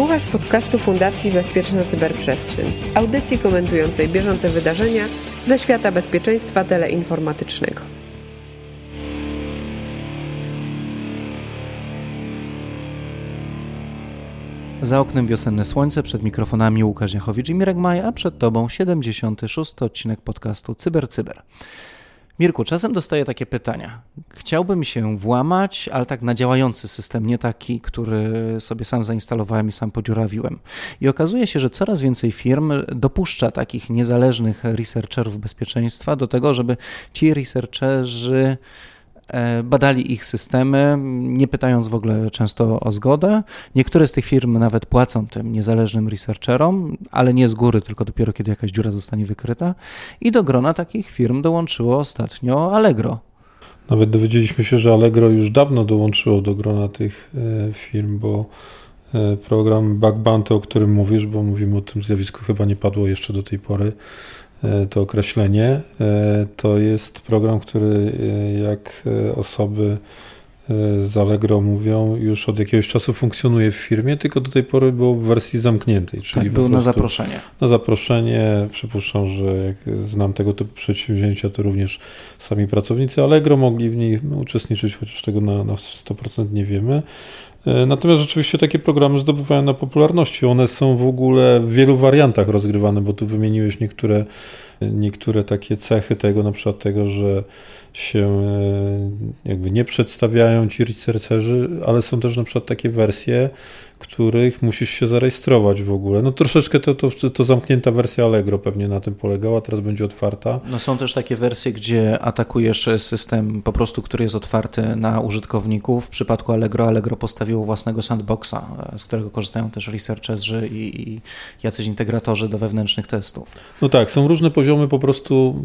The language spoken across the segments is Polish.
Słuchasz podcastu Fundacji Bezpieczna Cyberprzestrzeń, audycji komentującej bieżące wydarzenia ze świata bezpieczeństwa teleinformatycznego. Za oknem wiosenne słońce, przed mikrofonami Łukasz Jachowicz i Mirek Maj, a przed Tobą 76. odcinek podcastu CyberCyber. Cyber. Mirku, czasem dostaję takie pytania. Chciałbym się włamać, ale tak na działający system, nie taki, który sobie sam zainstalowałem i sam podziurawiłem. I okazuje się, że coraz więcej firm dopuszcza takich niezależnych researcherów bezpieczeństwa do tego, żeby ci researcherzy badali ich systemy, nie pytając w ogóle często o zgodę. Niektóre z tych firm nawet płacą tym niezależnym researcherom, ale nie z góry, tylko dopiero kiedy jakaś dziura zostanie wykryta. I do grona takich firm dołączyło ostatnio Allegro. Nawet dowiedzieliśmy się, że Allegro już dawno dołączyło do grona tych e, firm, bo e, program Bug Bounty, o którym mówisz, bo mówimy o tym zjawisku, chyba nie padło jeszcze do tej pory, E, to określenie. E, to jest program, który e, jak osoby z Allegro mówią, już od jakiegoś czasu funkcjonuje w firmie, tylko do tej pory był w wersji zamkniętej. Czyli tak, był na zaproszenie. Na zaproszenie. Przypuszczam, że jak znam tego typu przedsięwzięcia, to również sami pracownicy Allegro mogli w niej uczestniczyć, chociaż tego na, na 100% nie wiemy. E, natomiast rzeczywiście takie programy zdobywają na popularności. One są w ogóle w wielu wariantach rozgrywane, bo tu wymieniłeś niektóre, niektóre takie cechy tego, na przykład tego, że się e, jakby nie przedstawiają ci researcherzy, ale są też na przykład takie wersje, których musisz się zarejestrować w ogóle. No troszeczkę to, to, to zamknięta wersja Allegro pewnie na tym polegała, teraz będzie otwarta. No są też takie wersje, gdzie atakujesz system po prostu, który jest otwarty na użytkowników. W przypadku Allegro, Allegro postawiło własnego sandboxa, z którego korzystają też researcherzy i, i jacyś integratorzy do wewnętrznych testów. No tak, są różne poziomy po prostu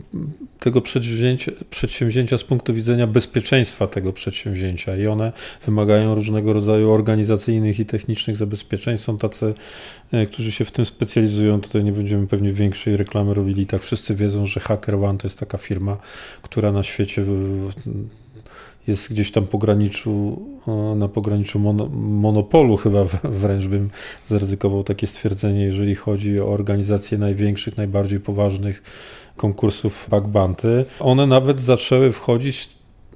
tego przedsięwzięcia, przedsięwzięcia z punktu widzenia bezpieczeństwa tego przedsięwzięcia i one wymagają różnego rodzaju organizacyjnych i technicznych zabezpieczeń. Są tacy, e, którzy się w tym specjalizują. Tutaj nie będziemy pewnie większej reklamy robili. Tak wszyscy wiedzą, że HackerOne to jest taka firma, która na świecie jest gdzieś tam pograniczu, e, na pograniczu monopolu chyba wręcz bym zaryzykował takie stwierdzenie, jeżeli chodzi o organizację największych, najbardziej poważnych konkursów Backbanty. One nawet zaczęły wchodzić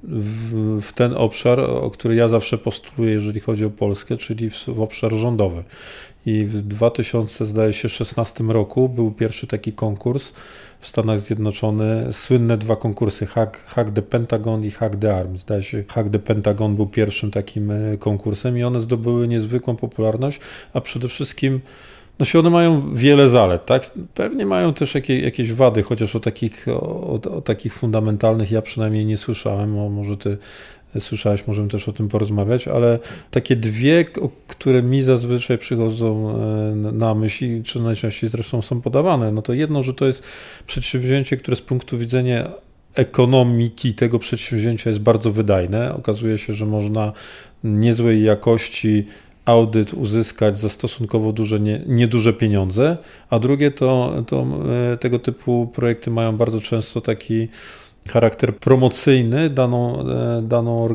w, w, ten obszar, o który ja zawsze postuluję, jeżeli chodzi o Polskę, czyli w, w obszar rządowy. I w 2016 roku był pierwszy taki konkurs w Stanach Zjednoczonych, słynne dwa konkursy, Hack, Hack the Pentagon i Hack the Arm. Zdaje się, Hack the Pentagon był pierwszym takim e, konkursem i one zdobyły niezwykłą popularność, a przede wszystkim no się one mają wiele zalet, tak? Pewnie mają też jakieś, jakieś wady, chociaż o takich, o, o, takich fundamentalnych ja przynajmniej nie słyszałem, może ty słyszałeś, możemy też o tym porozmawiać, ale takie dwie, które mi zazwyczaj przychodzą e, na myśl, czy najczęściej zresztą są podawane, no to jedno, że to jest przedsięwzięcie, które z punktu widzenia ekonomiki tego przedsięwzięcia jest bardzo wydajne. Okazuje się, że można niezłej jakości audyt uzyskać za stosunkowo duże, nie, nieduże pieniądze, a drugie to, to e, tego typu projekty mają bardzo często taki charakter promocyjny, daną, e, daną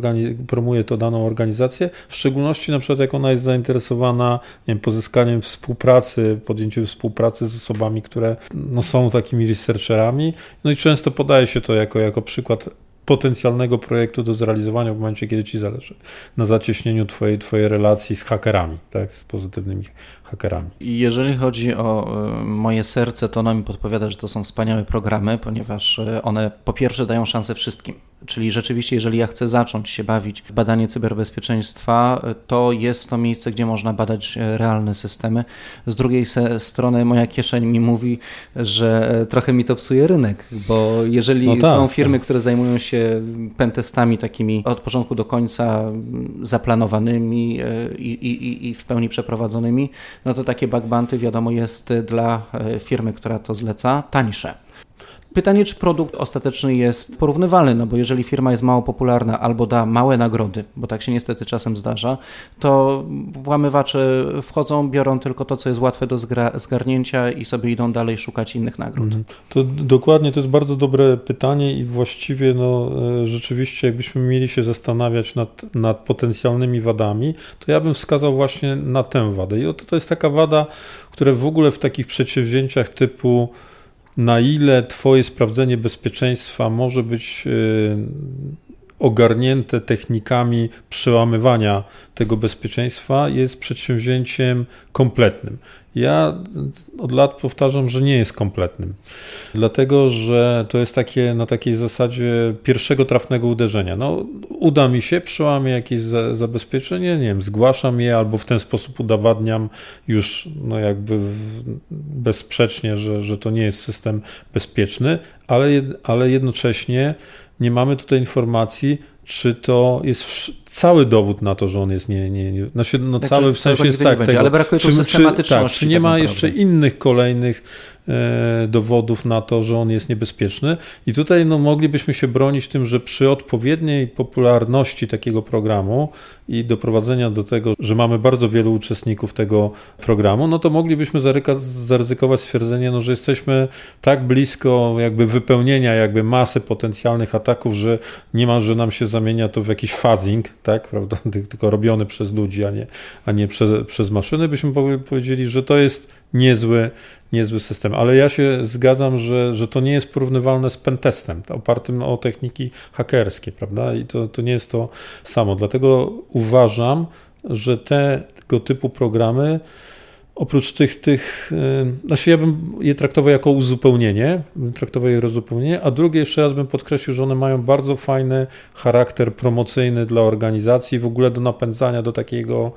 promuje to daną organizację, w szczególności na przykład jak ona jest zainteresowana nie wiem, pozyskaniem współpracy, podjęciem współpracy z osobami, które no, są takimi researcherami. No i często podaje się to jako, jako przykład potencjalnego projektu do zrealizowania w momencie, kiedy ci zależy na zacieśnieniu twojej, twojej relacji z hakerami, tak, z pozytywnymi hakerami. Jeżeli chodzi o e, moje serce, to ono mi podpowiada, że to są wspaniałe programy, ponieważ e, one po pierwsze dają szansę wszystkim. Czyli rzeczywiście, jeżeli ja chcę zacząć się bawić w badanie cyberbezpieczeństwa, e, to jest to miejsce, gdzie można badać realne systemy. Z drugiej strony moja kieszeń mi mówi, że trochę mi to psuje rynek, bo jeżeli no tak, są firmy, tak. które zajmują się pentestami takimi od początku do końca zaplanowanymi i, i, i w pełni przeprowadzonymi, no to takie backbanty wiadomo jest dla e, firmy, która to zleca, tańsze. Pytanie, czy produkt ostateczny jest porównywalny, no bo jeżeli firma jest mało popularna albo da małe nagrody, bo tak się niestety czasem zdarza, to włamywacze wchodzą, biorą tylko to, co jest łatwe do zgarnięcia i sobie idą dalej szukać innych nagród. Mhm. To dokładnie, to jest bardzo dobre pytanie i właściwie no, e, rzeczywiście jakbyśmy mieli się zastanawiać nad, nad potencjalnymi wadami, to ja bym wskazał właśnie na tę wadę. I oto to jest taka wada, która w ogóle w takich przedsięwzięciach typu na ile Twoje sprawdzenie bezpieczeństwa może być y, ogarnięte technikami przełamywania tego bezpieczeństwa, jest przedsięwzięciem kompletnym. Ja od lat powtarzam, że nie jest kompletnym, dlatego że to jest takie na takiej zasadzie pierwszego trafnego uderzenia. No, uda mi się, przełamię jakieś za, zabezpieczenie, nie wiem, zgłaszam je albo w ten sposób udowadniam już no jakby bezsprzecznie, że, że to nie jest system bezpieczny, ale, ale jednocześnie nie mamy tutaj informacji, czy to jest cały dowód na to, że on jest nie, nie, nie znaczy, no znaczy, cały w sensie jest tak, tego, ale brakuje czy, tu systematyczności. Czy, tak, czy nie tak ma jeszcze innych kolejnych dowodów na to, że on jest niebezpieczny. I tutaj no, moglibyśmy się bronić tym, że przy odpowiedniej popularności takiego programu i doprowadzenia do tego, że mamy bardzo wielu uczestników tego programu, no to moglibyśmy zaryzykować stwierdzenie, no, że jesteśmy tak blisko jakby wypełnienia jakby masy potencjalnych ataków, że niemalże nam się zamienia to w jakiś phasing, tak, prawda, tylko robiony przez ludzi, a nie, a nie przez, przez maszyny, byśmy powiedzieli, że to jest niezły, niezły system. Ale ja się zgadzam, że, że to nie jest porównywalne z pentestem, opartym o techniki hakerskie, prawda? I to, to nie jest to samo. Dlatego uważam, że tego typu programy Oprócz tych, tych, znaczy ja bym je traktował jako uzupełnienie, traktował je uzupełnienie, a drugie jeszcze raz bym podkreślił, że one mają bardzo fajny charakter promocyjny dla organizacji, w ogóle do napędzania do takiego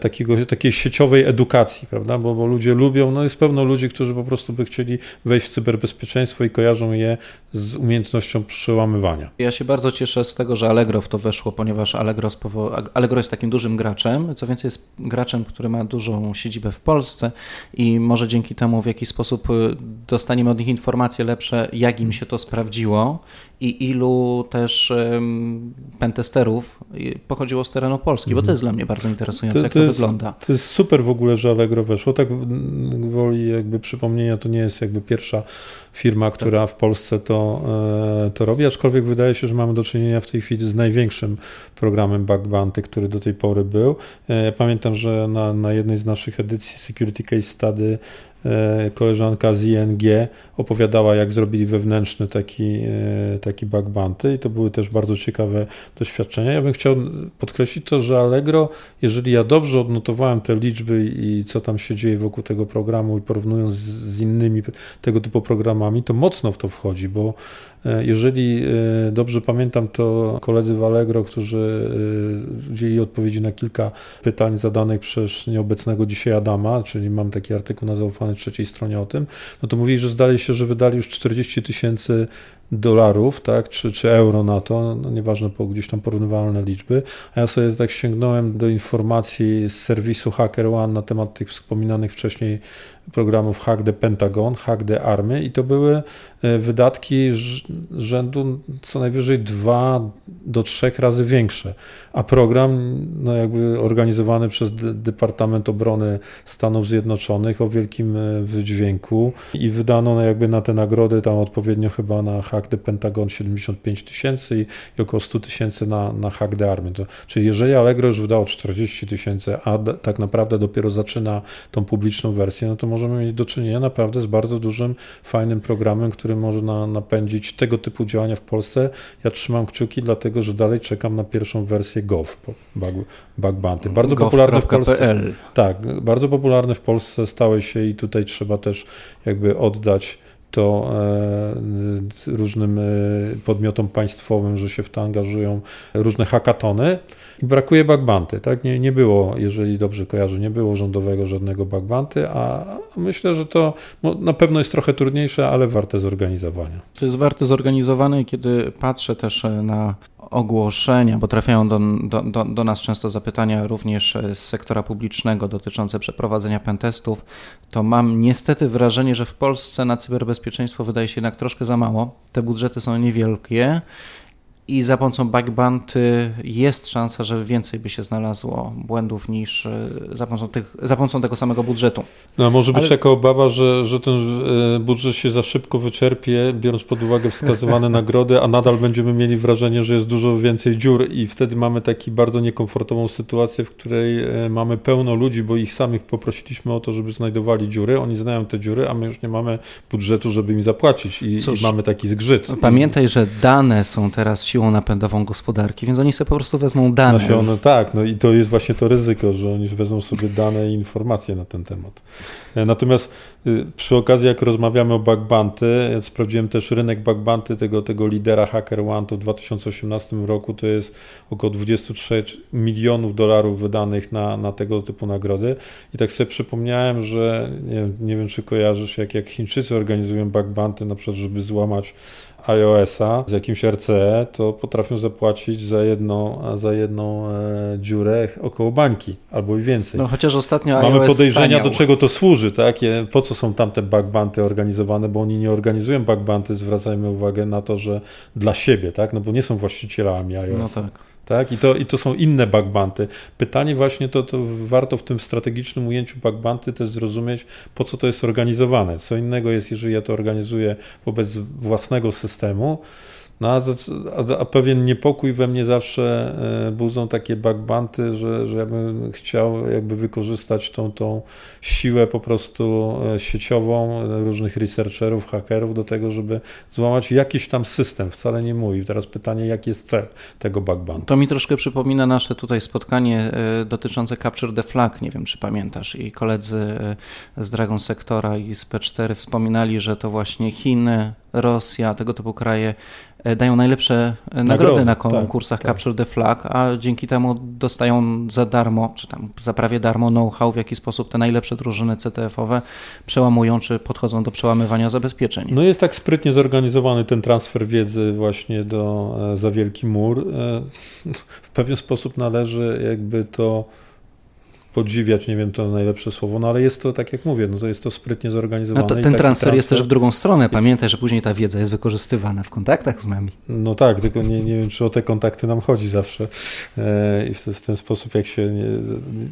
takiego, takiej sieciowej edukacji, prawda? Bo, bo ludzie lubią, no jest pełno ludzi, którzy po prostu by chcieli wejść w cyberbezpieczeństwo i kojarzą je z umiejętnością przełamywania. Ja się bardzo cieszę z tego, że Allegro w to weszło, ponieważ Allegro, Allegro jest takim dużym graczem, co więcej jest graczem, który ma dużą siedzibę w Polsce i może dzięki temu w jakiś sposób y, dostaniemy od nich informacje lepsze, jak im się to sprawdziło i ilu też um, pentesterów pochodziło z terenu Polski, bo to mhm. jest dla mnie bardzo interesujące, to, jak to, to jest, wygląda. To jest super w ogóle, że Allegro weszło. Tak woli jakby przypomnienia, to nie jest jakby pierwsza firma, która tak. w Polsce to, e, to robi, aczkolwiek wydaje się, że mamy do czynienia w tej chwili z największym programem Bug Bounty, który do tej pory był. E, pamiętam, że na, na jednej z naszych edycji Security Case Study koleżanka z ING opowiadała, jak zrobili wewnętrzny taki, e, taki bounty i to były też bardzo ciekawe doświadczenia. Ja bym chciał podkreślić to, że Allegro, jeżeli ja dobrze odnotowałem te liczby i co tam się dzieje wokół tego programu i porównując z, innymi tego typu programami, to mocno w to wchodzi, bo E, jeżeli e, dobrze pamiętam, to koledzy w Allegro, którzy e, udzielili odpowiedzi na kilka pytań zadanych przez nieobecnego dzisiaj Adama, czyli mam taki artykuł na zaufanej trzeciej stronie o tym, no to mówili, że zdali się, że wydali już 40 tysięcy dolarów, tak, czy, czy euro na to, no nieważne, po gdzieś tam porównywalne liczby, a ja sobie tak sięgnąłem do informacji z serwisu HackerOne na temat tych wspominanych wcześniej programów Hack the Pentagon, Hack the Army i to były e, wydatki rzędu co najwyżej dwa do trzech razy większe, a program no jakby organizowany przez Departament Obrony Stanów Zjednoczonych o wielkim e, wydźwięku i wydano no jakby na te nagrody tam odpowiednio chyba na Hack the Pentagon 75 tysięcy i, i około 100 tysięcy na, na the Army. To, czyli jeżeli Allegro już wydało 40 tysięcy, a tak naprawdę dopiero zaczyna tą publiczną wersję, no to możemy mieć do czynienia naprawdę z bardzo dużym, fajnym programem, który może na, napędzić tego typu działania w Polsce. Ja trzymam kciuki, dlatego że dalej czekam na pierwszą wersję Gov, bug, bug Bounty. Bardzo popularne w Polsce. Tak, bardzo popularne w Polsce stały się i tutaj trzeba też jakby oddać to e, różnym e, podmiotom państwowym, że się w to angażują różne hakatony i brakuje bugbanty, tak? Nie, nie było, jeżeli dobrze kojarzę, nie było rządowego żadnego bugbanty, a myślę, że to na pewno jest trochę trudniejsze, ale warte zorganizowania. To jest warte zorganizowane, kiedy patrzę też na ogłoszenia, bo trafiają do, do, do, nas często zapytania również z sektora publicznego dotyczące przeprowadzenia pentestów, to mam niestety wrażenie, że w Polsce na cyberbezpieczeństwo wydaje się jednak troszkę za mało. Te budżety są niewielkie i za pomocą backbanty jest szansa, że więcej by się znalazło błędów niż e, za pomocą, tych, za pomocą tego samego budżetu. No, może być Ale... taka obawa, że, że ten e, budżet się za szybko wyczerpie, biorąc pod uwagę wskazywane nagrody, a nadal będziemy mieli wrażenie, że jest dużo więcej dziur i wtedy mamy taką bardzo niekomfortową sytuację, w której e, mamy pełno ludzi, bo ich samych poprosiliśmy o to, żeby znajdowali dziury, oni znają te dziury, a my już nie mamy budżetu, żeby im zapłacić i, Cóż, i mamy taki zgrzyt. Pamiętaj, że dane są teraz siłą napędową gospodarki, więc oni sobie po prostu wezmą dane. Znaczy one, tak, no i to jest właśnie to ryzyko, że oni wezmą sobie dane i informacje na ten temat. E, natomiast y, przy okazji, jak rozmawiamy o bugbanty, sprawdziłem też rynek bugbanty tego, tego lidera HackerOne, to w 2018 roku to jest około 23 milionów dolarów wydanych na, na tego typu nagrody. I tak sobie przypomniałem, że nie, nie wiem, czy kojarzysz, jak, jak Chińczycy organizują bugbanty, na przykład, żeby złamać iOS-a z jakimś RCE, to potrafią zapłacić za jedną, za jedną e, dziurę około bańki albo i więcej. No chociaż ostatnio Mamy iOS podejrzenia, staniał. do czego to służy, tak? Po co są tam te bugbanty organizowane, bo oni nie organizują bugbanty, zwracajmy uwagę na to, że dla siebie, tak? No bo nie są właścicielami iOS. No tak. Tak? I, to, I to są inne bugbanty. Pytanie właśnie to, to warto w tym strategicznym ujęciu bugbanty też zrozumieć, po co to jest organizowane. Co innego jest, jeżeli ja to organizuję wobec własnego systemu, no, a, a, a, pewien niepokój we mnie zawsze e, budzą takie backbanty, że, że ja bym chciał jakby wykorzystać tą, tą siłę po prostu e, sieciową e, różnych researcherów, hakerów do tego, żeby złamać jakiś tam system, wcale nie mój. Teraz pytanie, jaki jest cel tego backbantu? To mi troszkę przypomina nasze tutaj spotkanie dotyczące Capture the Flag, nie wiem czy pamiętasz, i koledzy z Dragon Sektora i z P4 wspominali, że to właśnie Chiny, Rosja, tego typu kraje dają najlepsze nagrody, nagrody na konkursach tak, Capture tak. the Flag, a dzięki temu dostają za darmo, czy tam za prawie darmo know-how, w jaki sposób te najlepsze drużyny CTF-owe przełamują, czy podchodzą do przełamywania zabezpieczeń. No jest tak sprytnie zorganizowany ten transfer wiedzy właśnie do e, za Wielki Mur. E, w pewien sposób należy jakby to podziwiać, nie wiem to najlepsze słowo, no ale jest to, tak jak mówię, no to jest to sprytnie zorganizowane. No to, ten transfer, transfer, jest też w drugą stronę. Pamiętaj, że później ta wiedza jest wykorzystywana w kontaktach z nami. No tak, tylko nie, nie wiem, czy o te kontakty nam chodzi zawsze e, i w, w, ten sposób, jak się, nie,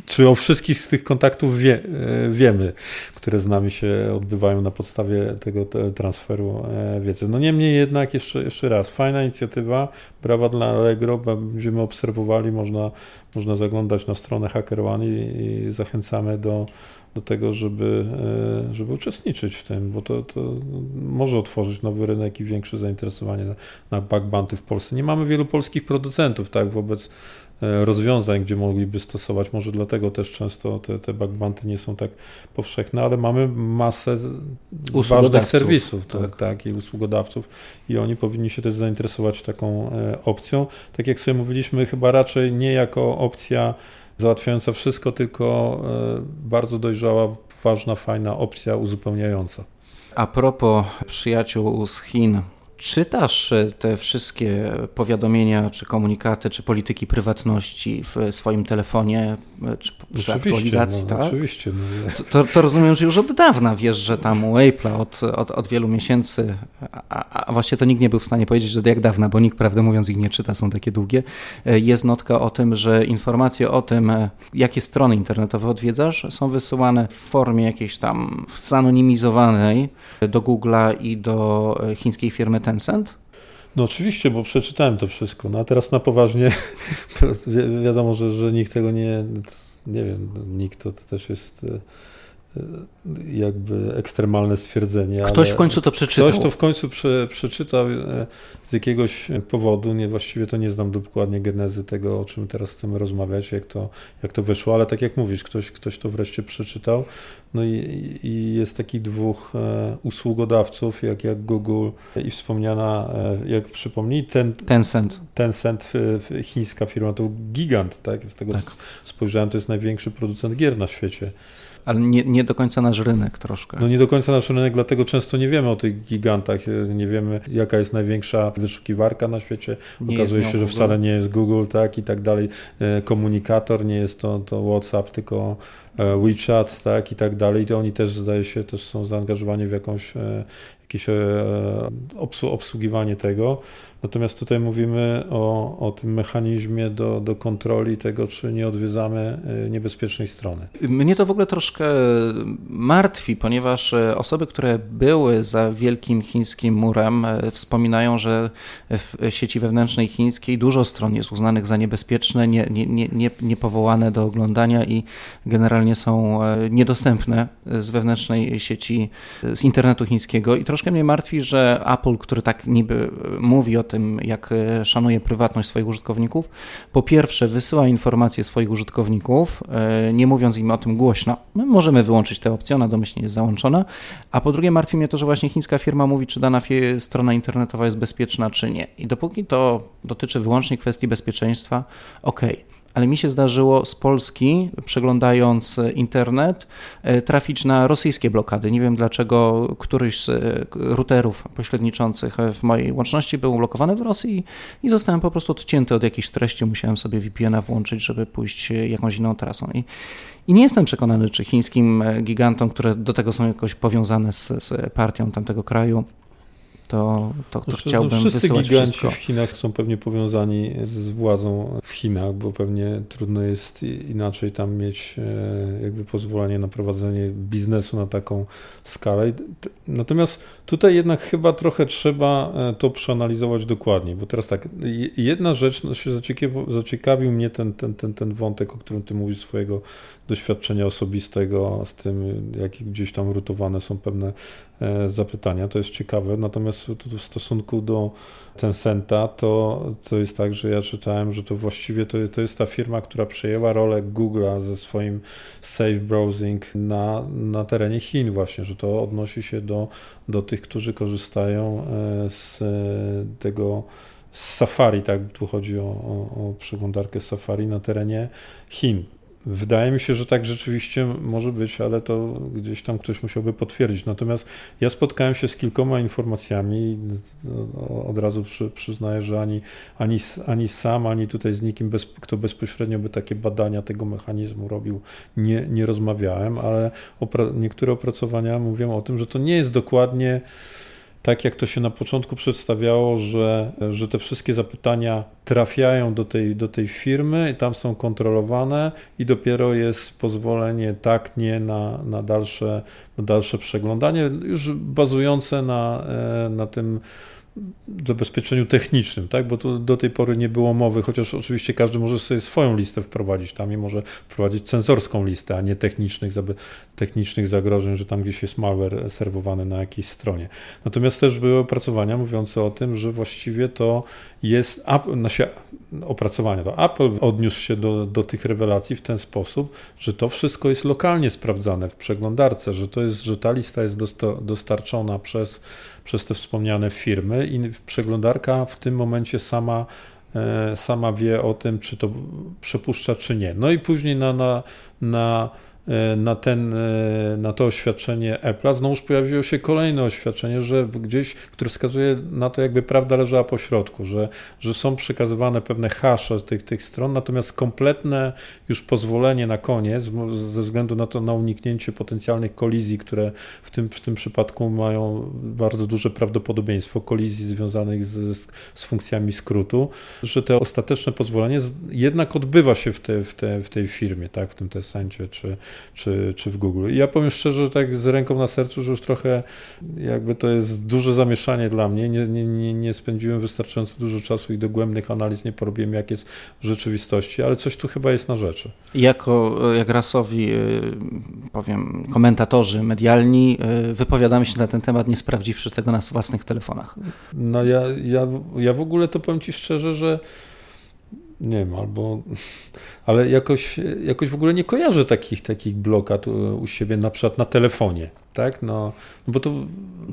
czy o wszystkich z tych kontaktów wie, e, wiemy, które z nami się odbywają na podstawie tego te, transferu e, wiedzy. No niemniej jednak, jeszcze, jeszcze raz, fajna inicjatywa, brawa dla Allegro, będziemy obserwowali, można, można zaglądać na stronę HackerOne i, i zachęcamy do, do tego, żeby, e, żeby uczestniczyć w tym, bo to, to może otworzyć nowy rynek i większe zainteresowanie na, na backbanty w Polsce. Nie mamy wielu polskich producentów, tak, wobec rozwiązań, gdzie mogliby stosować. Może dlatego też często te, te backbanty nie są tak powszechne, ale mamy masę ważnych serwisów tak. tak, i usługodawców i oni powinni się też zainteresować taką e, opcją. Tak jak sobie mówiliśmy, chyba raczej nie jako opcja załatwiająca wszystko, tylko e, bardzo dojrzała, ważna, fajna opcja uzupełniająca. A propos przyjaciół z Chin, czytasz e, te wszystkie powiadomienia, czy komunikaty, czy polityki prywatności w swoim telefonie, e, czy przy aktualizacji, no, tak? Oczywiście. No. To, to, rozumiem, że już od dawna wiesz, że tam u Apple'a od, od, od, wielu miesięcy, a, a, właściwie to nikt nie był w stanie powiedzieć, że jak dawna, bo nikt, prawdę mówiąc, ich nie czyta, są takie długie, e, jest notka o tym, że informacje o tym, jakie strony internetowe odwiedzasz, są wysyłane w formie jakiejś tam zanonimizowanej do Google'a i do chińskiej firmy Tencent? No oczywiście, bo przeczytałem to wszystko. No a teraz na poważnie wi wiadomo, że, że nikt tego nie, nie wiem, nikt to, to też jest e, jakby ekstremalne stwierdzenie. Ktoś w końcu to przeczytał. Ktoś to w końcu prze, przeczytał e, z jakiegoś powodu. Nie, właściwie to nie znam dokładnie genezy tego, o czym teraz chcemy rozmawiać, jak to, jak to wyszło, ale tak jak mówisz, ktoś, ktoś to wreszcie przeczytał. No i, i jest takich dwóch e, usługodawców, jak, jak Google i wspomniana, e, jak przypomnij, ten, Tencent. Tencent, chińska firma, to gigant, tak? Z tego tak. spojrzałem, to jest największy producent gier na świecie. Ale nie, nie do końca nasz rynek troszkę. No nie do końca nasz rynek, dlatego często nie wiemy o tych gigantach, nie wiemy jaka jest największa wyszukiwarka na świecie. Nie Okazuje się, że wcale nie jest Google, tak i tak dalej. E, komunikator nie jest to, to WhatsApp, tylko WeChat, tak i tak dalej. To oni też zdaje się też są zaangażowani w jakąś, e, jakieś obsługiwanie tego. Natomiast tutaj mówimy o, o tym mechanizmie do, do kontroli tego, czy nie odwiedzamy niebezpiecznej strony. Mnie to w ogóle troszkę martwi, ponieważ e, osoby, które były za wielkim chińskim murem, e, wspominają, że w sieci wewnętrznej chińskiej dużo stron jest uznanych za niebezpieczne, nie, nie, nie, niepowołane do oglądania i generalnie są e, niedostępne z wewnętrznej sieci, z internetu chińskiego. I troszkę mnie martwi, że Apple, który tak niby mówi o tym, jak e, szanuje prywatność swoich użytkowników, po pierwsze wysyła informacje swoich użytkowników, e, nie mówiąc im o tym głośno. My możemy wyłączyć tę opcję, ona domyślnie jest załączona, a po drugie martwi mnie to, że właśnie chińska firma mówi, czy dana strona internetowa jest bezpieczna, czy nie. I dopóki to dotyczy wyłącznie kwestii bezpieczeństwa, ok ale mi się zdarzyło z Polski, przeglądając internet, e, trafić na rosyjskie blokady. Nie wiem dlaczego któryś z e, routerów pośredniczących w mojej łączności był blokowany w Rosji i zostałem po prostu odcięty od jakichś treści. Musiałem sobie VPN-a włączyć, żeby pójść jakąś inną trasą. I, i nie jestem przekonany, czy chińskim gigantom, które do tego są jakoś powiązane z, z partią tamtego kraju, to, to, to znaczy, chciałbym no Wszyscy giganci wszystko. w Chinach są pewnie powiązani z władzą w Chinach, bo pewnie trudno jest inaczej tam mieć e, jakby pozwolenie na prowadzenie biznesu na taką skalę. Natomiast tutaj jednak chyba trochę trzeba e, to przeanalizować dokładnie, bo teraz tak, jedna rzecz, no się zaciekawił mnie ten, ten, ten, ten wątek, o którym ty mówisz, swojego doświadczenia osobistego z tym, jak gdzieś tam rutowane są pewne e, zapytania. To jest ciekawe. Natomiast w stosunku do Tencenta to, to jest tak, że ja czytałem, że to właściwie to to jest ta firma, która przejęła rolę Google'a ze swoim safe browsing na, na terenie Chin właśnie, że to odnosi się do, do tych, którzy korzystają e, z tego z Safari, tak, tu chodzi o, o, o przeglądarkę Safari na terenie Chin. Wydaje mi się, że tak rzeczywiście może być, ale to gdzieś tam ktoś musiałby potwierdzić. Natomiast ja spotkałem się z kilkoma informacjami. Od razu przy, przyznaję, że ani, ani, ani sam, ani tutaj z nikim, bez, kto bezpośrednio by takie badania tego mechanizmu robił, nie, nie rozmawiałem, ale opra niektóre opracowania mówią o tym, że to nie jest dokładnie tak jak to się na początku przedstawiało, że, że te wszystkie zapytania trafiają do tej, do tej firmy i tam są kontrolowane i dopiero jest pozwolenie tak, nie na, na, dalsze, na dalsze przeglądanie, już bazujące na, e, na tym zabezpieczeniu technicznym, tak? bo to do tej pory nie było mowy, chociaż oczywiście każdy może sobie swoją listę wprowadzić tam i może wprowadzić cenzorską listę, a nie technicznych, technicznych zagrożeń, że tam gdzieś jest malware serwowany na jakiejś stronie. Natomiast też były opracowania mówiące o tym, że właściwie to jest opracowania. To Apple odniósł się do, do tych rewelacji w ten sposób, że to wszystko jest lokalnie sprawdzane w przeglądarce, że to jest, że ta lista jest dostarczona przez przez te wspomniane firmy i przeglądarka w tym momencie sama e, sama wie o tym, czy to przepuszcza, czy nie. No i później na, na, na na, ten, e, na to oświadczenie Apple'a, znowuż pojawiło się kolejne oświadczenie, że gdzieś, które wskazuje na to, jakby prawda leżała po środku, że, że są przekazywane pewne hasze tych, tych stron, natomiast kompletne już pozwolenie na koniec, ze względu na to, na uniknięcie potencjalnych kolizji, które w tym, w tym przypadku mają bardzo duże prawdopodobieństwo, kolizji związanych z, z funkcjami skrótu, że to ostateczne pozwolenie jednak odbywa się w, te, w, te, w tej firmie, tak, w tym Tessencie, czy, czy, czy w Google. I ja powiem szczerze, tak z ręką na sercu, że już trochę jakby to jest duże zamieszanie dla mnie. Nie, nie, nie spędziłem wystarczająco dużo czasu i dogłębnych analiz nie porobiłem, jak jest w rzeczywistości, ale coś tu chyba jest na rzeczy. Jako, jak rasowi, y, powiem, komentatorzy medialni, y, wypowiadamy się na ten temat, nie sprawdziwszy tego na własnych telefonach. No ja, ja, ja w ogóle to powiem Ci szczerze, że nie wiem, albo, ale jakoś, jakoś w ogóle nie kojarzę takich, takich blokad u siebie, na przykład na telefonie, tak, no, no bo to...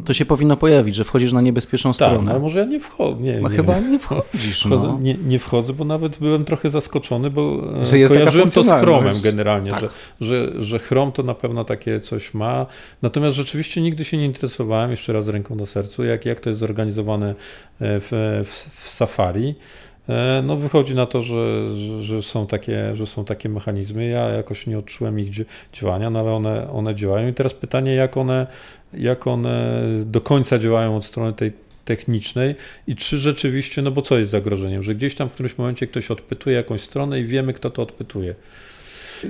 To się powinno pojawić, że wchodzisz na niebezpieczną tak, stronę. ale może ja nie wchodzę, nie, no nie, chyba nie wchodzisz, wchodzę, no. nie, nie wchodzę, bo nawet byłem trochę zaskoczony, bo e, że jest kojarzyłem to z Chromem generalnie, tak. że, że, że Chrome to na pewno takie coś ma, natomiast rzeczywiście nigdy się nie interesowałem, jeszcze raz ręką do sercu, jak, jak to jest zorganizowane e, w, w, w Safari, no wychodzi na to, że, że, że, są takie, że są takie mechanizmy. Ja jakoś nie odczułem ich działania, no ale one, one działają. I teraz pytanie, jak one, jak one do końca działają od strony tej technicznej i czy rzeczywiście, no bo co jest zagrożeniem, że gdzieś tam w którymś momencie ktoś odpytuje jakąś stronę i wiemy, kto to odpytuje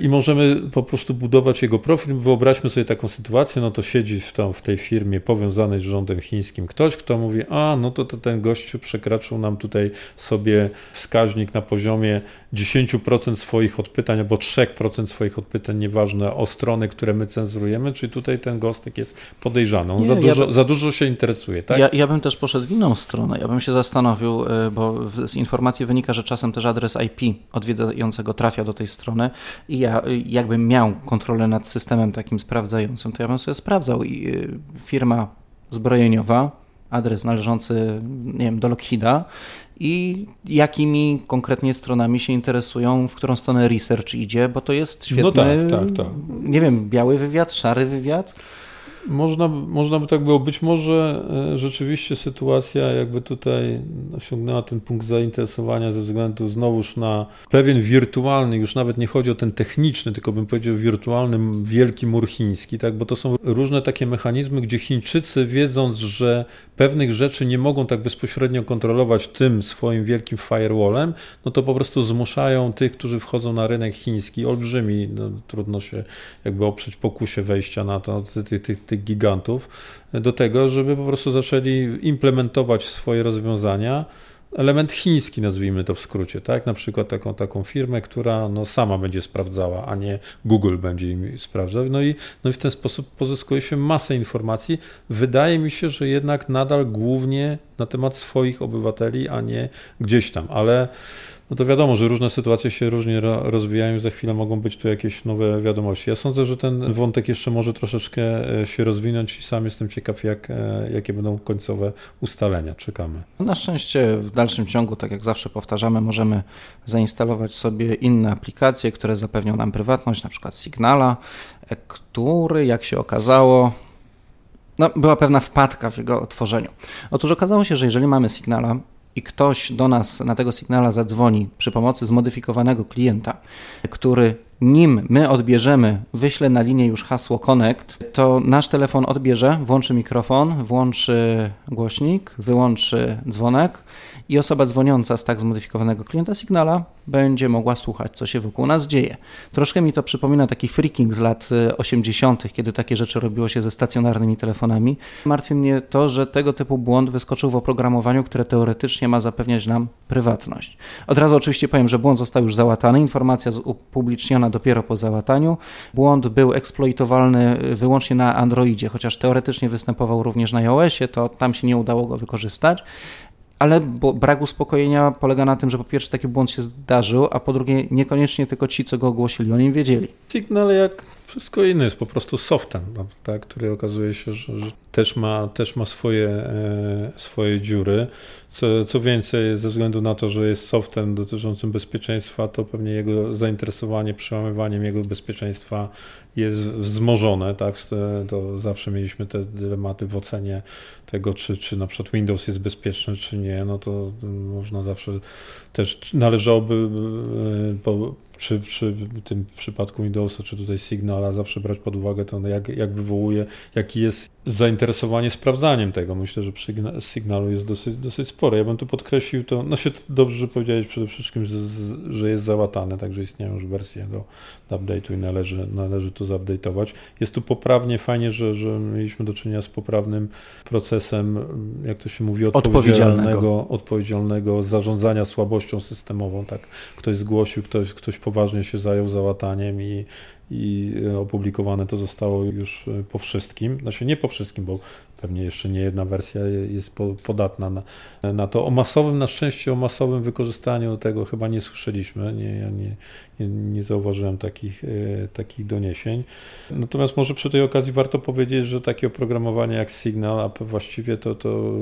i możemy po prostu budować jego profil. Wyobraźmy sobie taką sytuację, no to siedzi w, tam, w tej firmie powiązanej z rządem chińskim ktoś, kto mówi, a no to, to ten gościu przekraczył nam tutaj sobie wskaźnik na poziomie 10% swoich odpytań albo 3% swoich odpytań, nieważne o strony, które my cenzurujemy, czyli tutaj ten gostek jest podejrzany, on Nie, za, dużo, ja za dużo się interesuje. Tak? Ja, ja bym też poszedł w inną stronę, ja bym się zastanowił, e, bo z informacji wynika, że czasem też adres IP odwiedzającego trafia do tej strony i ja jakbym miał kontrolę nad systemem takim sprawdzającym, to ja bym sobie sprawdzał i y, firma zbrojeniowa, adres należący, nie wiem, do Lockheeda i jakimi konkretnie stronami się interesują, w którą stronę research idzie, bo to jest świetny, no tak, tak, tak. nie wiem, biały wywiad, szary wywiad. Można, można by tak było. Być może e, rzeczywiście sytuacja jakby tutaj osiągnęła ten punkt zainteresowania ze względu znowuż na pewien wirtualny, już nawet nie chodzi o ten techniczny, tylko bym powiedział wirtualny wielki mur chiński, tak? bo to są różne takie mechanizmy, gdzie Chińczycy wiedząc, że pewnych rzeczy nie mogą tak bezpośrednio kontrolować tym swoim wielkim firewallem, no to po prostu zmuszają tych, którzy wchodzą na rynek chiński, olbrzymi, no, trudno się jakby oprzeć pokusie wejścia na to, tych, tych, tych gigantów, do tego, żeby po prostu zaczęli implementować swoje rozwiązania element chiński, nazwijmy to w skrócie, tak? Na przykład taką, taką firmę, która no, sama będzie sprawdzała, a nie Google będzie im sprawdzał. No i, no i w ten sposób pozyskuje się masę informacji. Wydaje mi się, że jednak nadal głównie na temat swoich obywateli, a nie gdzieś tam, ale no to wiadomo, że różne sytuacje się różnie rozwijają za chwilę mogą być tu jakieś nowe wiadomości. Ja sądzę, że ten wątek jeszcze może troszeczkę e, się rozwinąć i sam jestem ciekaw, jak, e, jakie będą końcowe ustalenia. Czekamy. Na szczęście w dalszym ciągu, tak jak zawsze powtarzamy, możemy zainstalować sobie inne aplikacje, które zapewnią nam prywatność, na przykład Signala, e, który, jak się okazało, no, była pewna wpadka w jego tworzeniu. Otóż okazało się, że jeżeli mamy Signala, i ktoś do nas na tego sygnała zadzwoni przy pomocy zmodyfikowanego klienta, który nim my odbierzemy, wyślę na linię już hasło connect, to nasz telefon odbierze, włączy mikrofon, włączy głośnik, wyłączy dzwonek i osoba dzwoniąca z tak zmodyfikowanego klienta Signala będzie mogła słuchać, co się wokół nas dzieje. Troszkę mi to przypomina taki freaking z lat 80., y, kiedy takie rzeczy robiło się ze stacjonarnymi telefonami. Martwi mnie to, że tego typu błąd wyskoczył w oprogramowaniu, które teoretycznie ma zapewniać nam prywatność. Od razu oczywiście powiem, że błąd został już załatany, informacja upubliczniona dopiero po załataniu. Błąd był eksploitowalny wyłącznie na Androidzie, chociaż teoretycznie występował również na iOSie, to tam się nie udało go wykorzystać ale brak uspokojenia polega na tym, że po pierwsze taki błąd się zdarzył, a po drugie niekoniecznie tylko ci, co go ogłosili, o nim wiedzieli. Signal jak wszystko inne jest po prostu softem, no, tak, który okazuje się, że, że, też, ma, też ma swoje, e, swoje dziury. Co, co więcej, ze względu na to, że jest softem dotyczącym bezpieczeństwa, to pewnie jego zainteresowanie przełamywaniem jego bezpieczeństwa jest wzmożone, tak? To zawsze mieliśmy te dylematy w ocenie tego, czy, czy na przykład Windows jest bezpieczny, czy nie, no to można zawsze też należałoby e, po, przy, przy tym przypadku Windowsa, czy tutaj Signala zawsze brać pod uwagę to, jak, jak wywołuje, jaki jest zainteresowanie sprawdzaniem tego. Myślę, że przy Signalu jest dosyć, dosyć spore. Ja bym tu podkreślił to, no się dobrze, że powiedziałeś przede wszystkim, że, że jest załatane, także istnieją już wersje do, do update'u i należy, należy to zupdate'ować. Jest tu poprawnie, fajnie, że, że mieliśmy do czynienia z poprawnym procesem, jak to się mówi, odpowiedzialnego, odpowiedzialnego zarządzania słabością systemową, tak? Ktoś zgłosił, ktoś, ktoś poważnie się zajął załataniem i, i opublikowane to zostało już po wszystkim. Znaczy nie po wszystkim, bo pewnie jeszcze nie jedna wersja jest podatna na, na to. O masowym, na szczęście o masowym wykorzystaniu tego chyba nie słyszeliśmy. Nie, ja nie, nie, nie zauważyłem takich, e, takich doniesień. Natomiast może przy tej okazji warto powiedzieć, że takie oprogramowanie jak Signal, a właściwie to, to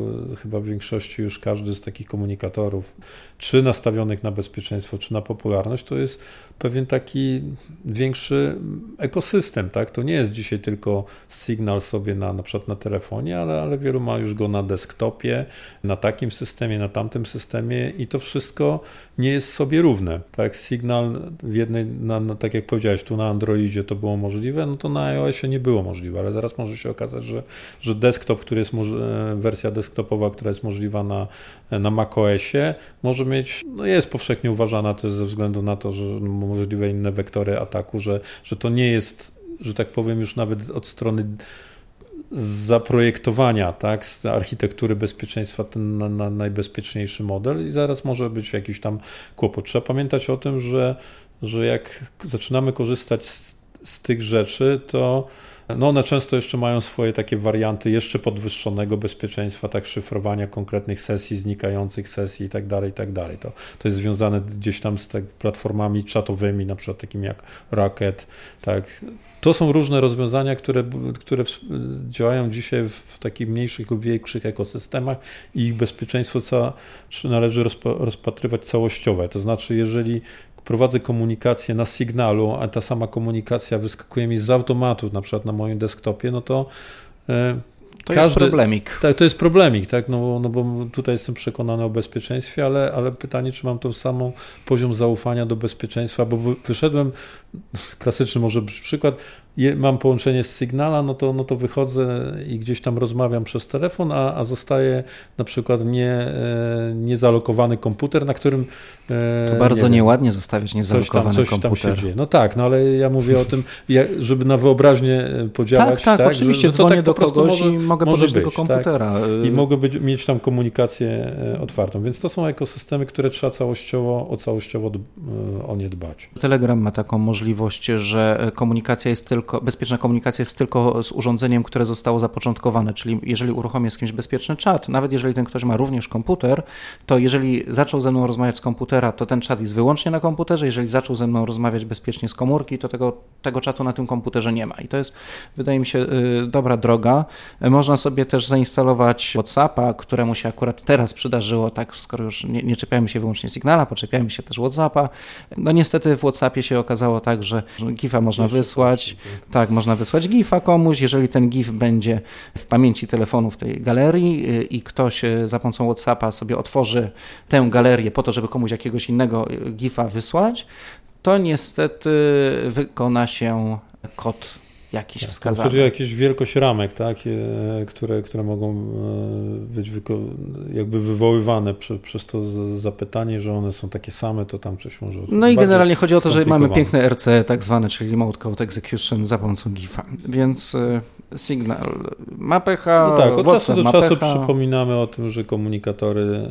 chyba w większości już każdy z takich komunikatorów, czy nastawionych na bezpieczeństwo, czy na popularność, to jest pewien taki większy ekosystem, tak? To nie jest dzisiaj tylko Signal sobie na, na przykład na telefonie, ale, ale wielu ma już go na desktopie, na takim systemie, na tamtym systemie i to wszystko nie jest sobie równe, tak? Signal w jednej, na, na, tak jak powiedziałeś, tu na Androidzie to było możliwe, no to na iOSie nie było możliwe, ale zaraz może się okazać, że, że desktop, który jest e, wersja desktopowa, która jest możliwa na, na macOSie, może mieć, no jest powszechnie uważana też ze względu na to, że możliwe inne wektory ataku, że, że to nie jest, że tak powiem, już nawet od strony zaprojektowania, tak, z architektury bezpieczeństwa ten na, na najbezpieczniejszy model i zaraz może być jakiś tam kłopot. Trzeba pamiętać o tym, że, że jak zaczynamy korzystać z, z tych rzeczy, to no one często jeszcze mają swoje takie warianty jeszcze podwyższonego bezpieczeństwa, tak szyfrowania konkretnych sesji, znikających sesji i tak dalej, i tak dalej. To, to jest związane gdzieś tam z tak platformami czatowymi, na przykład takimi jak Rocket, tak. To są różne rozwiązania, które, które działają dzisiaj w takich mniejszych lub większych ekosystemach i ich bezpieczeństwo co, należy rozpatrywać całościowe. To znaczy, jeżeli prowadzę komunikację na sygnalu, a ta sama komunikacja wyskakuje mi z automatu, na przykład na moim desktopie, no to e, to Każdy, jest problemik. Tak, to jest problemik, tak? No, no bo tutaj jestem przekonany o bezpieczeństwie, ale, ale pytanie, czy mam tą samą poziom zaufania do bezpieczeństwa, bo wyszedłem, klasyczny może przykład, mam połączenie z Signala, no to, no to wychodzę i gdzieś tam rozmawiam przez telefon, a, a zostaje na przykład nie, e, niezalokowany komputer, na którym... E, to bardzo nie nieładnie zostawiać niezalokowany coś tam, coś komputer. Tam się dzieje. No tak, no ale ja mówię o tym, żeby na wyobraźnię e, podziałać. Tak, tak, tak oczywiście, że, że dzwonię tak do kogoś może, i mogę może być, tego tak? komputera. Tak? I mogę być, mieć tam komunikację otwartą, więc to są ekosystemy, które trzeba całościowo, o całościowo o nie dbać. Telegram ma taką możliwość, że komunikacja jest tylko tylko, bezpieczna komunikacja jest tylko z urządzeniem, które zostało zapoczątkowane, czyli jeżeli uruchomię z kimś bezpieczny czat, nawet jeżeli ten ktoś ma również komputer, to jeżeli zaczął ze mną rozmawiać z komputera, to ten czat jest wyłącznie na komputerze, jeżeli zaczął ze mną rozmawiać bezpiecznie z komórki, to tego, tego czatu na tym komputerze nie ma. I to jest, wydaje mi się, y, dobra droga. Można sobie też zainstalować WhatsAppa, któremu się akurat teraz przydarzyło, tak, skoro już nie, nie czepiamy się wyłącznie Signala, poczepiamy się też WhatsAppa. No niestety w WhatsAppie się okazało tak, że GIFa można wysłać, tak, można wysłać GIFa komuś. Jeżeli ten GIF będzie w pamięci telefonu w tej galerii y, i ktoś y, za pomocą WhatsAppa sobie otworzy tę galerię po to, żeby komuś jakiegoś innego y, GIFa wysłać, to niestety wykona się kod jakiś tak, wskazany. Chodzi o jakieś wielkość ramek, tak, które, które mogą e, być jakby wywoływane przy, przez to zapytanie, że one są takie same, to tam coś może No i generalnie chodzi o to, że mamy piękne RC tak zwane, czyli Remote Code Execution za pomocą GIFa, więc e, Signal ma pecha, No tak, od czasu do czasu pecha. przypominamy o tym, że komunikatory, e,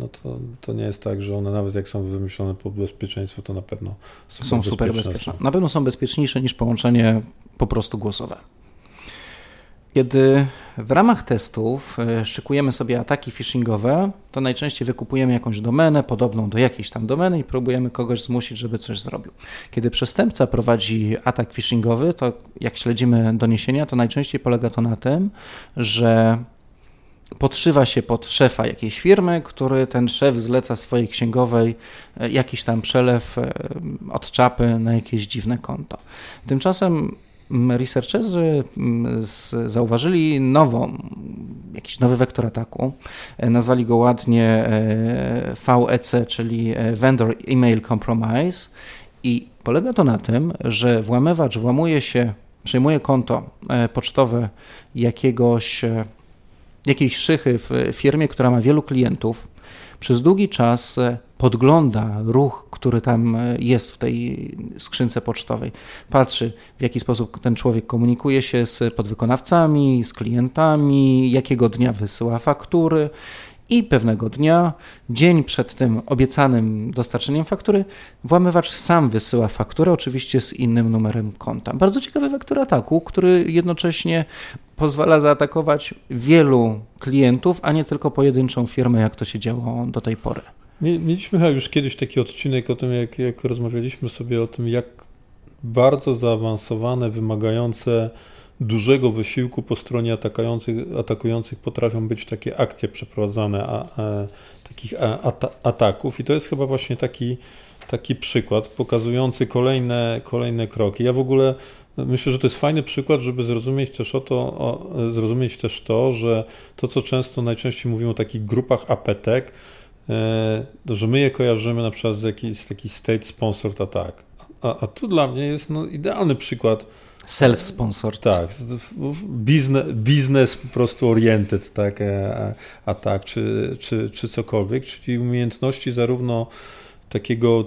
no to, to nie jest tak, że one nawet jak są wymyślone pod bezpieczeństwo, to na pewno są, są super bezpieczne. Na pewno są bezpieczniejsze niż połączenie po prostu głosowe. Kiedy w ramach testów e, szykujemy sobie ataki phishingowe, to najczęściej wykupujemy jakąś domenę podobną do jakiejś tam domeny i próbujemy kogoś zmusić, żeby coś zrobił. Kiedy przestępca prowadzi atak phishingowy, to jak śledzimy doniesienia, to najczęściej polega to na tym, że podszywa się pod szefa jakiejś firmy, który ten szef zleca swojej księgowej e, jakiś tam przelew e, od czapy na jakieś dziwne konto. Tymczasem researcherzy zauważyli nową, jakiś nowy wektor ataku. E, nazwali go ładnie VEC, czyli Vendor Email Compromise i polega to na tym, że włamywacz włamuje się, przejmuje konto pocztowe jakiegoś jakiejś szychy w firmie, która ma wielu klientów, przez długi czas e, podgląda ruch, który tam e, jest w tej skrzynce pocztowej. Patrzy, w jaki sposób ten człowiek komunikuje się z podwykonawcami, z klientami, jakiego dnia wysyła faktury I pewnego dnia, dzień przed tym obiecanym dostarczeniem faktury, włamywacz sam wysyła fakturę, oczywiście z innym numerem konta. Bardzo ciekawy wektor ataku, który jednocześnie pozwala zaatakować wielu klientów, a nie tylko pojedynczą firmę, jak to się działo do tej pory. Mieliśmy chyba już kiedyś taki odcinek o tym, jak, jak rozmawialiśmy sobie o tym, jak bardzo zaawansowane, wymagające dużego wysiłku po stronie atakujących, atakujących potrafią być takie akcje przeprowadzane a, a, takich ataków i to jest chyba właśnie taki, taki przykład pokazujący kolejne, kolejne kroki. Ja w ogóle myślę, że to jest fajny przykład, żeby zrozumieć też o to, o, zrozumieć też to, że to, co często najczęściej mówimy o takich grupach apetek, e, że my je kojarzymy na przykład z, jakiś, taki state sponsored attack. A, a tu dla mnie jest no, idealny przykład Self-sponsored. Tak, biznes, biznes po prostu oriented, tak, e, a tak, czy, czy, czy cokolwiek, czyli umiejętności zarówno takiego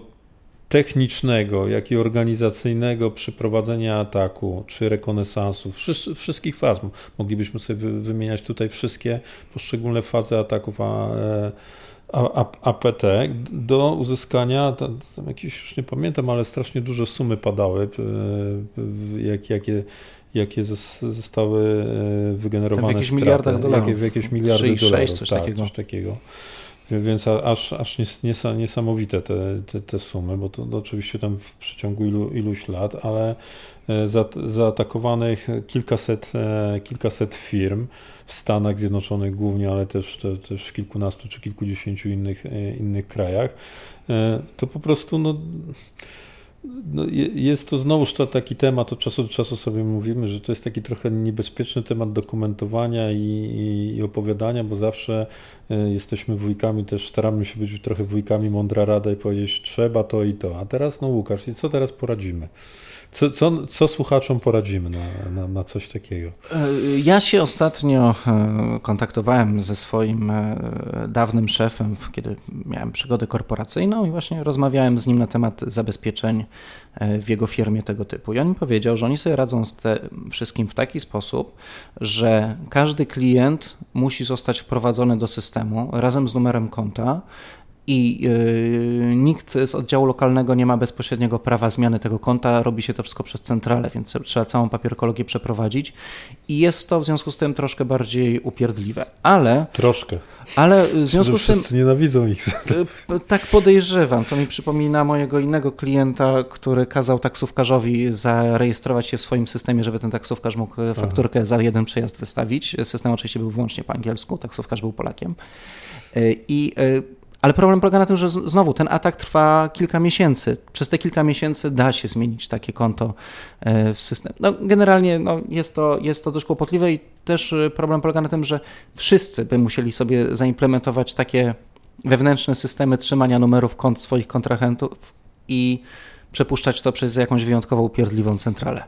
technicznego, jak i organizacyjnego przeprowadzenia ataku, czy rekonesansu, wszystkich faz. Moglibyśmy sobie wymieniać tutaj wszystkie poszczególne fazy ataków, a, e, APT do uzyskania, tam jakieś już nie pamiętam, ale strasznie duże sumy padały, jak, jakie, jakie zostały e, wygenerowane w jakichś miliardach dolarów. Jakie, w jakieś miliardy 3, dolarów. 6, coś tak, takiego. Coś takiego. Więc aż, aż niesamowite te, te, te sumy, bo to, to oczywiście tam w przeciągu ilu, iluś lat, ale e, za, zaatakowanych kilkaset, e, kilkaset firm w Stanach Zjednoczonych głównie, ale też, te, też w kilkunastu czy kilkudziesięciu innych, e, innych krajach, to po prostu no, no, jest to znowuż to taki temat, od czasu do czasu sobie mówimy, że to jest taki trochę niebezpieczny temat dokumentowania i, i, i opowiadania, bo zawsze y, jesteśmy wujkami, też staramy się być trochę wujkami mądra rada i powiedzieć trzeba to i to. A teraz, no Łukasz, i co teraz poradzimy? Co, co, co słuchaczom poradzimy na, na, na, coś takiego? E, ja się ostatnio e, kontaktowałem ze swoim e, dawnym szefem, kiedy miałem przygodę korporacyjną i właśnie rozmawiałem z nim na temat zabezpieczeń w jego firmie tego typu. I on mi powiedział, że oni sobie radzą z tym wszystkim w taki sposób, że każdy klient musi zostać wprowadzony do systemu razem z numerem konta i yy, nikt z oddziału lokalnego nie ma bezpośredniego prawa zmiany tego konta, robi się to wszystko przez centralę, więc trzeba całą papierkologię przeprowadzić i jest to w związku z tym troszkę bardziej upierdliwe, ale... Troszkę. Ale w związku z tym... Wszyscy nienawidzą ich. Yy, tak podejrzewam, to mi przypomina mojego innego klienta, który kazał taksówkarzowi zarejestrować się w swoim systemie, żeby ten taksówkarz mógł fakturkę Aha. za jeden przejazd wystawić. System oczywiście był wyłącznie po angielsku, taksówkarz był Polakiem. Yy, I ale problem polega na tym, że znowu ten atak trwa kilka miesięcy. Przez te kilka miesięcy da się zmienić takie konto e, w systemie. No, generalnie no, jest, to, jest to dość kłopotliwe i też e, problem polega na tym, że wszyscy by musieli sobie zaimplementować takie wewnętrzne systemy trzymania numerów kont swoich kontrahentów i przepuszczać to przez jakąś wyjątkowo upierdliwą centralę.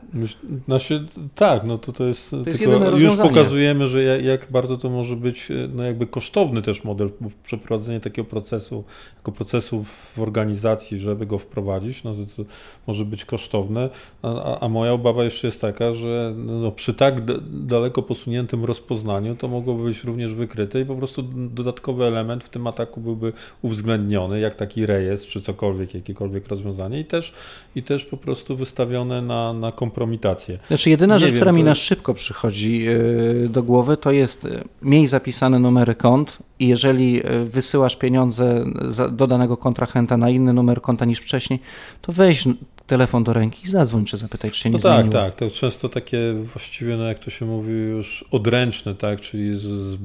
Znaczy, tak, no to, to jest, to jest już pokazujemy, że jak bardzo to może być no jakby kosztowny też model, przeprowadzenie takiego procesu, jako procesu w organizacji, żeby go wprowadzić, no to, to może być kosztowne, a, a, moja obawa jeszcze jest taka, że no, przy tak daleko posuniętym rozpoznaniu to mogłoby być również wykryte i po prostu dodatkowy element w tym ataku byłby uwzględniony, jak taki rejestr, czy cokolwiek, jakiekolwiek rozwiązanie. I też i też po prostu wystawione na, na kompromitację. Znaczy jedyna Nie rzecz, wiem, która mi na szybko przychodzi e, do głowy, to jest e, miej zapisane numery kont i jeżeli e, wysyłasz pieniądze do danego kontrahenta na inny numer konta niż wcześniej, to weź telefon do ręki i zadzwoń, czy zapytaj, czy się nie no tak, zmieniło. tak, to często takie właściwie, no jak to się mówi, już odręczne, tak, czyli z, z,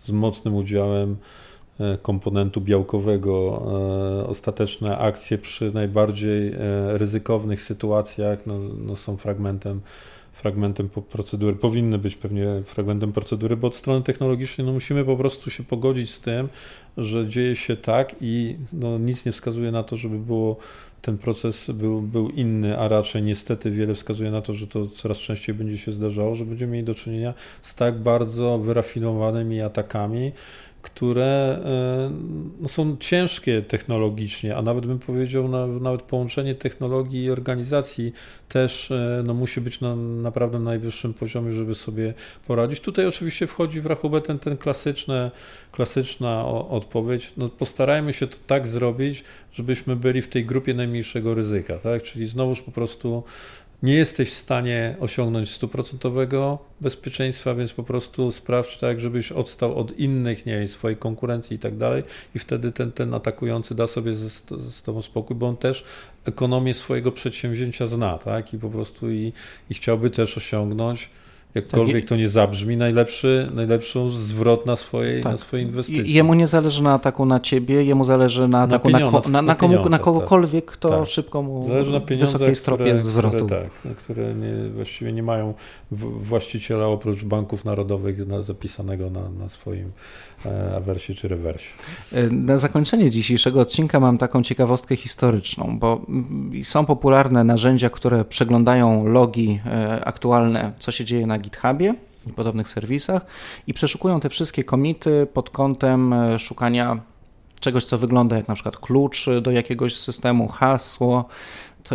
z mocnym udziałem komponentu białkowego, e, ostateczne akcje przy najbardziej e, ryzykownych sytuacjach no, no są fragmentem, fragmentem procedury, powinny być pewnie fragmentem procedury, bo od strony technologicznej no musimy po prostu się pogodzić z tym, że dzieje się tak i no, nic nie wskazuje na to, żeby było ten proces był, był inny, a raczej niestety wiele wskazuje na to, że to coraz częściej będzie się zdarzało, że będziemy mieli do czynienia z tak bardzo wyrafinowanymi atakami, które e, no, są ciężkie technologicznie, a nawet bym powiedział, nawet połączenie technologii i organizacji też e, no, musi być na naprawdę najwyższym poziomie, żeby sobie poradzić. Tutaj oczywiście wchodzi w rachubę ten, ten klasyczne, klasyczna odpowiedź. No, postarajmy się to tak zrobić, żebyśmy byli w tej grupie najmniejszego ryzyka, tak? Czyli znowuż po prostu nie jesteś w stanie osiągnąć stuprocentowego bezpieczeństwa, więc po prostu sprawdź tak, żebyś odstał od innych, nie swojej konkurencji i tak dalej. I wtedy ten, ten atakujący da sobie z, z tobą spokój, bo on też ekonomię swojego przedsięwzięcia zna, tak, i po prostu i, i chciałby też osiągnąć jakkolwiek tak, to nie zabrzmi, najlepszy, najlepszą zwrot na, swojej, tak. na swojej inwestycji. Jemu nie zależy na ataku na ciebie, jemu zależy na ataku na, na, na, na, komu, na kogokolwiek, kto tak. szybko mu zależy na wysokiej stropie które, zwrotu. Które, tak, które nie, właściwie nie mają właściciela oprócz banków narodowych zapisanego na, na swoim E, awersie czy rewersie. E, na zakończenie dzisiejszego odcinka mam taką ciekawostkę historyczną, bo są popularne narzędzia, które przeglądają logi e, aktualne, co się dzieje na GitHubie i podobnych serwisach i przeszukują te wszystkie komity pod kątem szukania czegoś, co wygląda jak na przykład klucz do jakiegoś systemu, hasło,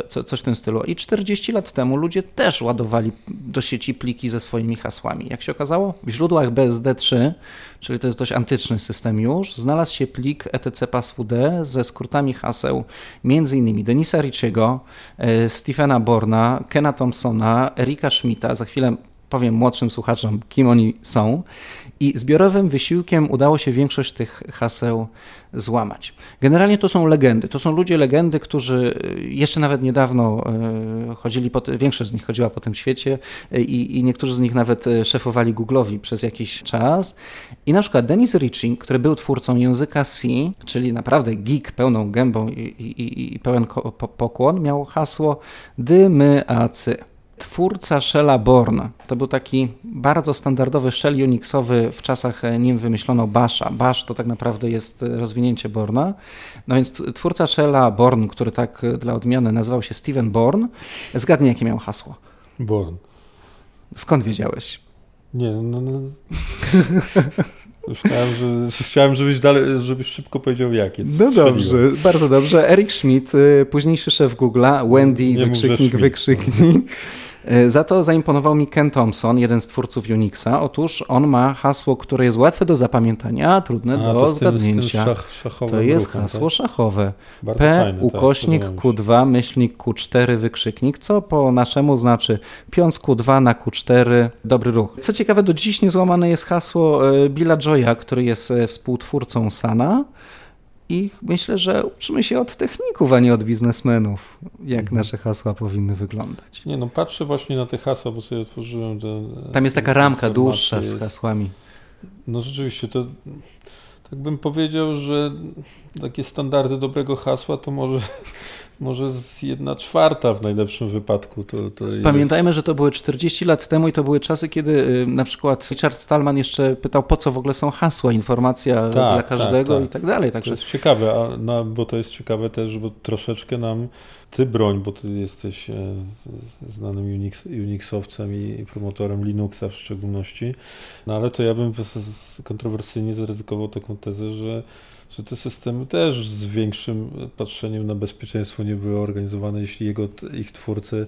co, coś w tym stylu. I 40 lat temu ludzie też ładowali do sieci pliki ze swoimi hasłami. Jak się okazało, w źródłach BSD3, czyli to jest dość antyczny system już, znalazł się plik etc passwd ze skrótami haseł m.in. Denisa Richiego, e, Stephena Borna, Kena Thompsona, Erika Schmidta, za chwilę powiem młodszym słuchaczom, kim oni są. I zbiorowym wysiłkiem udało się większość tych haseł złamać. Generalnie to są legendy. To są ludzie legendy, którzy y, jeszcze nawet niedawno y, chodzili, po, większość z nich chodziła po tym świecie y, i, i niektórzy z nich nawet szefowali Google'owi przez jakiś czas. I na przykład Dennis Ritchie, który był twórcą języka C, czyli naprawdę geek pełną gębą i, i, i pełen pokłon, miał hasło dymy acy twórca Shella Born. To był taki bardzo standardowy shell Unixowy w czasach, nim wymyślono Basha. Bash to tak naprawdę jest rozwinięcie Borna. No więc twórca Shella Born, który tak dla odmiany nazywał się Steven Born, zgadnij jakie miał hasło. Born. Skąd wiedziałeś? Nie, no... no. Chciałem, że, chciałem żebyś, dalej, żebyś szybko powiedział jakie. No dobrze, bardzo dobrze. Eric Schmidt, późniejszy szef Google'a, Wendy, Nie wykrzyknik, wykrzyknik. E, za to zaimponował mi Ken Thompson, jeden z twórców Unixa. Otóż on ma hasło, które jest łatwe do zapamiętania, trudne a, do zgadnięcia. Szach, to jest ruchem, hasło tak? szachowe. Bardzo P fajne, tak, ukośnik tak, Q2 myślnik Q4 wykrzyknik, co po naszemu znaczy piąc Q2 na Q4 dobry ruch. Co ciekawe, do dziś niezłamane jest hasło e, Billa Joya, który jest e, współtwórcą Sana i myślę, że uczymy się od techników, a nie od biznesmenów, jak mhm. nasze hasła powinny wyglądać. Nie no, patrzę właśnie na te hasła, bo sobie otworzyłem Tam jest taka ramka dłuższa z hasłami. No rzeczywiście, to tak bym powiedział, że takie standardy dobrego hasła to może może z jedna czwarta w najlepszym wypadku. To, to Pamiętajmy, jest... że to były 40 lat temu i to były czasy, kiedy y, na przykład Richard Stallman jeszcze pytał, po co w ogóle są hasła, informacja tak, dla tak, każdego tak, tak. i tak dalej. Także... To jest ciekawe, a, no, bo to jest ciekawe też, bo troszeczkę nam ty broń, bo ty jesteś e, znanym Unix, Unixowcem i promotorem Linuxa w szczególności, no ale to ja bym kontrowersyjnie zaryzykował taką tezę, że że te systemy też z większym patrzeniem na bezpieczeństwo nie były organizowane, jeśli jego, ich twórcy.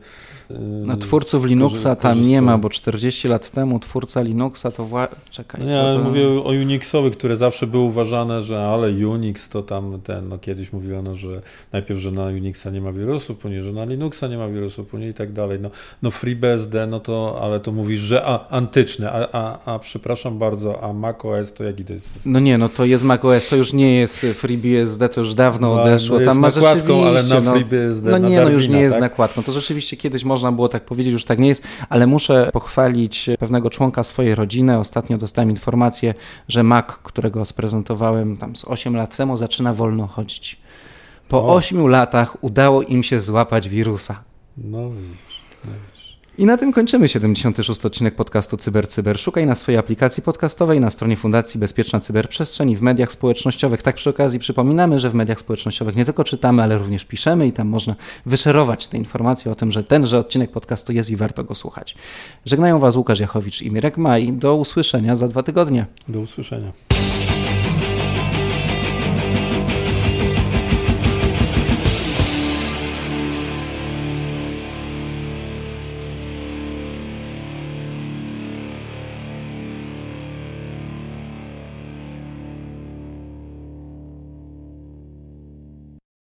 Na twórców Linuxa tam nie ma, bo 40 lat temu twórca Linuxa to. Wła... Czekaj. No nie, ale to... mówię o Unixowych, które zawsze były uważane, że ale Unix to tam ten, no kiedyś mówiono, że najpierw, że na Unixa nie ma wirusów, później, że na Linuxa nie ma wirusów, później i tak dalej. No, no FreeBSD, no to, ale to mówisz, że a, antyczny, a, a, a przepraszam bardzo, a macOS to jaki to jest system? No nie, no to jest macOS, to już nie jest FreeBSD, to już dawno no, odeszło. Tam ma nakładką, ale na FreeBSD, No, no nie, Darwina, no już nie jest tak? nakładką. To rzeczywiście kiedyś można było tak powiedzieć, już tak nie jest, ale muszę pochwalić pewnego członka swojej rodziny. Ostatnio dostałem informację, że Mac, którego sprezentowałem tam z 8 lat temu, zaczyna wolno chodzić. Po o. 8 latach udało im się złapać wirusa. No widzisz, no widzisz. I na tym kończymy 76 odcinek podcastu CyberCyber. Cyber. Szukaj na swojej aplikacji podcastowej, na stronie Fundacji Bezpieczna Cyberprzestrzeń i w mediach społecznościowych. Tak przy okazji przypominamy, że w mediach społecznościowych nie tylko czytamy, ale również piszemy i tam można wyszerować te informacje o tym, że tenże odcinek podcastu jest i warto go słuchać. Żegnają Was Łukasz Jachowicz i Mirek Maj. Do usłyszenia za dwa tygodnie. Do usłyszenia.